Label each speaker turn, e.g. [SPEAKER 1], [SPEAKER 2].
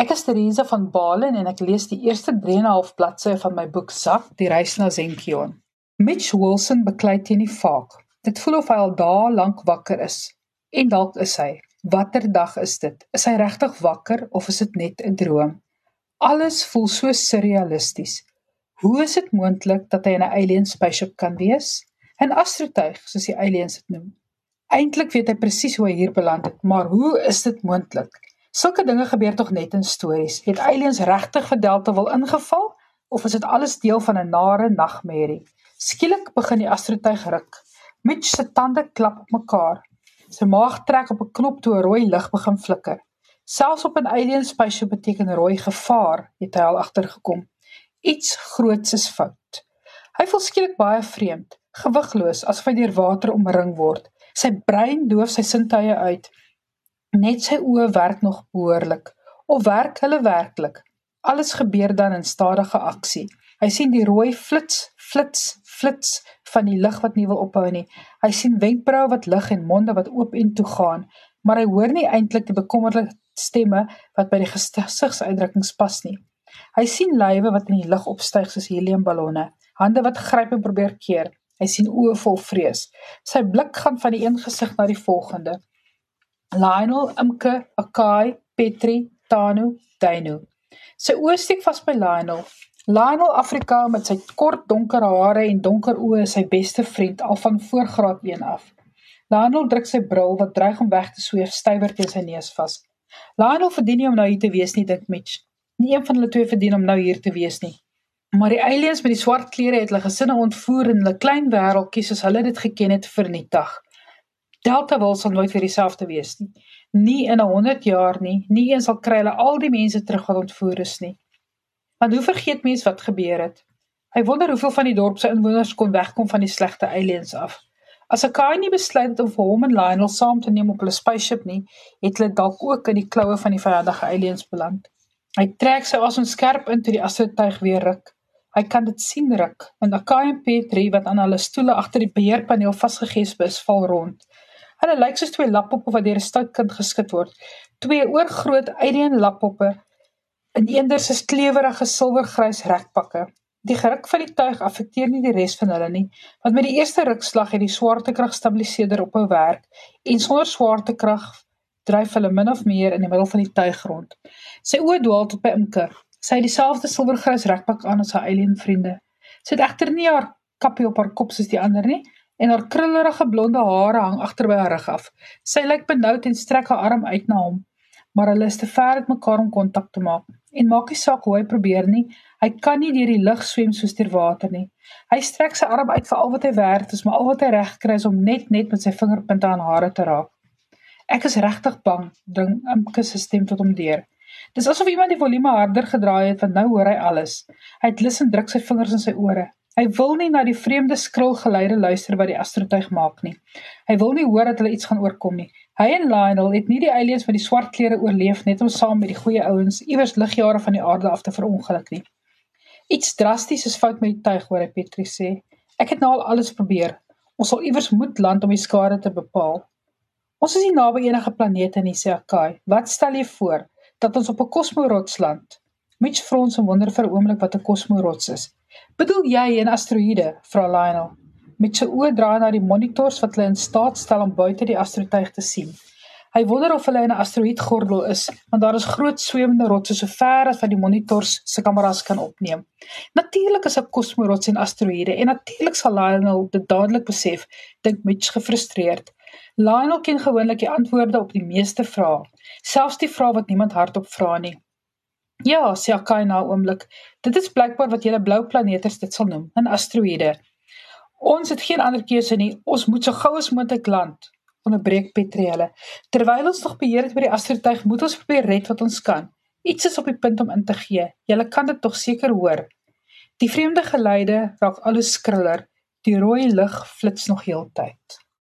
[SPEAKER 1] Ek is Theresa van Balen en ek lees die eerste 3 en 'n half bladsye van my boek Sak, die reis na Zenkion. Mitch Wilson beklei teen die vaak. Dit voel of hy al dae lank wakker is. En dalk is hy. Watter dag is dit? Is hy regtig wakker of is dit net 'n droom? Alles voel so surrealisties. Hoe is dit moontlik dat hy in 'n alien spaceship kan wees? 'n Astrotuig, soos die aliens dit noem. Eintlik weet hy presies hoe hy hier beland het, maar hoe is dit moontlik? Sulke dinge gebeur tog net in stories. Het aliens regtig vir Delta wil ingeval of is dit alles deel van 'n nare nagmerrie? Skielik begin die astrotuig ruk. Mitch se tande klap op mekaar. Sy maag trek op 'n knop toe 'n rooi lig begin flikker. Selfs op 'n alien spaceship beteken rooi gevaar, het hy al agtergekom. Iets groots is fout. Hy voel skielik baie vreemd, gewigloos, asof hy deur water omring word. Sy brein doof sy sintuie uit. Net sy oë werk nog behoorlik. Of werk hulle werklik? Alles gebeur dan in stadige aksie. Hy sien die rooi flits, flits, flits van die lig wat nie wil ophou nie. Hy sien wenkbroue wat lig en monde wat oop en toe gaan, maar hy hoor nie eintlik die bekommerlike stemme wat by die gesigsuitdrukkings pas nie. Hy sien lywe wat in die lug opstyg soos heliumballonne, hande wat gryp en probeer keer. Hy sien oë vol vrees. Sy blik gaan van die een gesig na die volgende. Lionel, Imke, Akai, Petri, Tanu, Dainu. Sy oë steek vas by Lionel. Lionel Afrika met sy kort donker hare en donker oë is sy beste vriend al van voorgraad 1 af. Lionel druk sy bril wat dreig om weg te sweef stywer teen sy neus vas. Lionel verdien nie om nou hier te wees nie, dink Mitch. Nie een van hulle twee verdien om nou hier te wees nie. Maar die aliens met die swart klere het hulle gesinne ontvoer en hulle klein wêreldjie soos hulle dit geken het vernietig. Delta wil sal nooit weer dieselfde wees nie. Nie in 'n 100 jaar nie. Nie eens sal kry hulle al die mense terug wat ontvoer is nie. Want hoe vergeet mens wat gebeur het? Hy wonder hoeveel van die dorp se inwoners kon wegkom van die slegte aliens af. As Akai nie besluit het om vir hom en Lionel saam te neem op hulle spaceship nie, het hulle dalk ook in die kloue van die vyandige aliens beland. Hy trek sy asem skerp in toe die astrotuig weer ruk. Hy kan dit sien ruk, en Akai en Petri wat aan hulle stoele agter die beheerpaneel vasgegesp is, val rond. Hulle lyk soos twee lappoppe wat deur 'n stout kind geskit word. Twee oorgroot alien lappoppe in eenders is klewerige silwergrys rekpakke. Die geruk van die tuig affekteer nie die res van hulle nie, want met die eerste rukslag het die swaartekrag stabiliseerder ophou werk en sonder swaartekrag dryf hulle min of meer in die middel van die tuig rond. Sy oë dwaal tot by Imke. Sy het dieselfde silwergrys rekpak aan as haar alien vriende. Sy het egter nie haar kappie op haar kop soos die ander nie, en haar krullerige blonde hare hang agter by haar rug af. Sy lyk benoud en strek haar arm uit na hom, maar hulle is te ver uit mekaar om kontak te maak. En maak nie saak hoe hy probeer nie, hy kan nie deur die lug swem soos deur water nie. Hy strek sy arm uit vir al wat hy werd is, maar al wat hy reg kry is om net net met sy vingerpunte aan hare te raak. Ek is regtig bang, ding Imke se stem tot hom deur. Dis asof iemand die volume harder gedraai het want nou hoor hy alles. Hy het lus en druk sy vingers in sy ore. Hy wil nie na die vreemde skril geluide luister wat die astrotuig maak nie. Hy wil nie hoor dat hulle iets gaan oorkom nie. Hy en Lionel het nie die aliens met die swart klere oorleef net om saam met die goeie ouens iewers ligjare van die aarde af te verongeluk nie. Iets drasties is fout met die tuig, hoor hy Petri sê. Ek het nou al alles probeer. Ons sal iewers moet land om die skade te bepaal. Ons is nie naby enige planete nie, sê Akai. Wat stel jy voor dat ons op 'n kosmorots land? Mitch frons en wonder vir 'n oomblik wat 'n kosmorots is. Bedoel jy 'n asteroïde? vra Lionel. Met sy oë draai na die monitors wat hulle in staat stel om buite die astrotuig te sien. Hy wonder of hulle in 'n asteroïdgordel is, want daar is groot swemende rotse so ver as wat die monitors se kameras kan opneem. Natuurlik is 'n kosmorots en asteroïde en natuurlik sal Lionel dit dadelik besef, dink Mitch gefrustreerd. Lionel ken gewoonlik die antwoorde op die meeste vrae, selfs die vrae wat niemand hardop vra nie. Ja, sê Akai na 'n oomblik. Dit is blykbaar wat julle blou planeters dit sal noem, 'n asteroïde. Ons het geen ander keuse nie. Ons moet so gou as moontlik land. Onderbreek Petriele. Terwyl ons nog beheer het oor die asteroïde, moet ons probeer red wat ons kan. Iets is op die punt om in te gee. Julle kan dit tog seker hoor. Die vreemde geluide raak al hoe skriller. Die rooi lig flits nog heeltyd.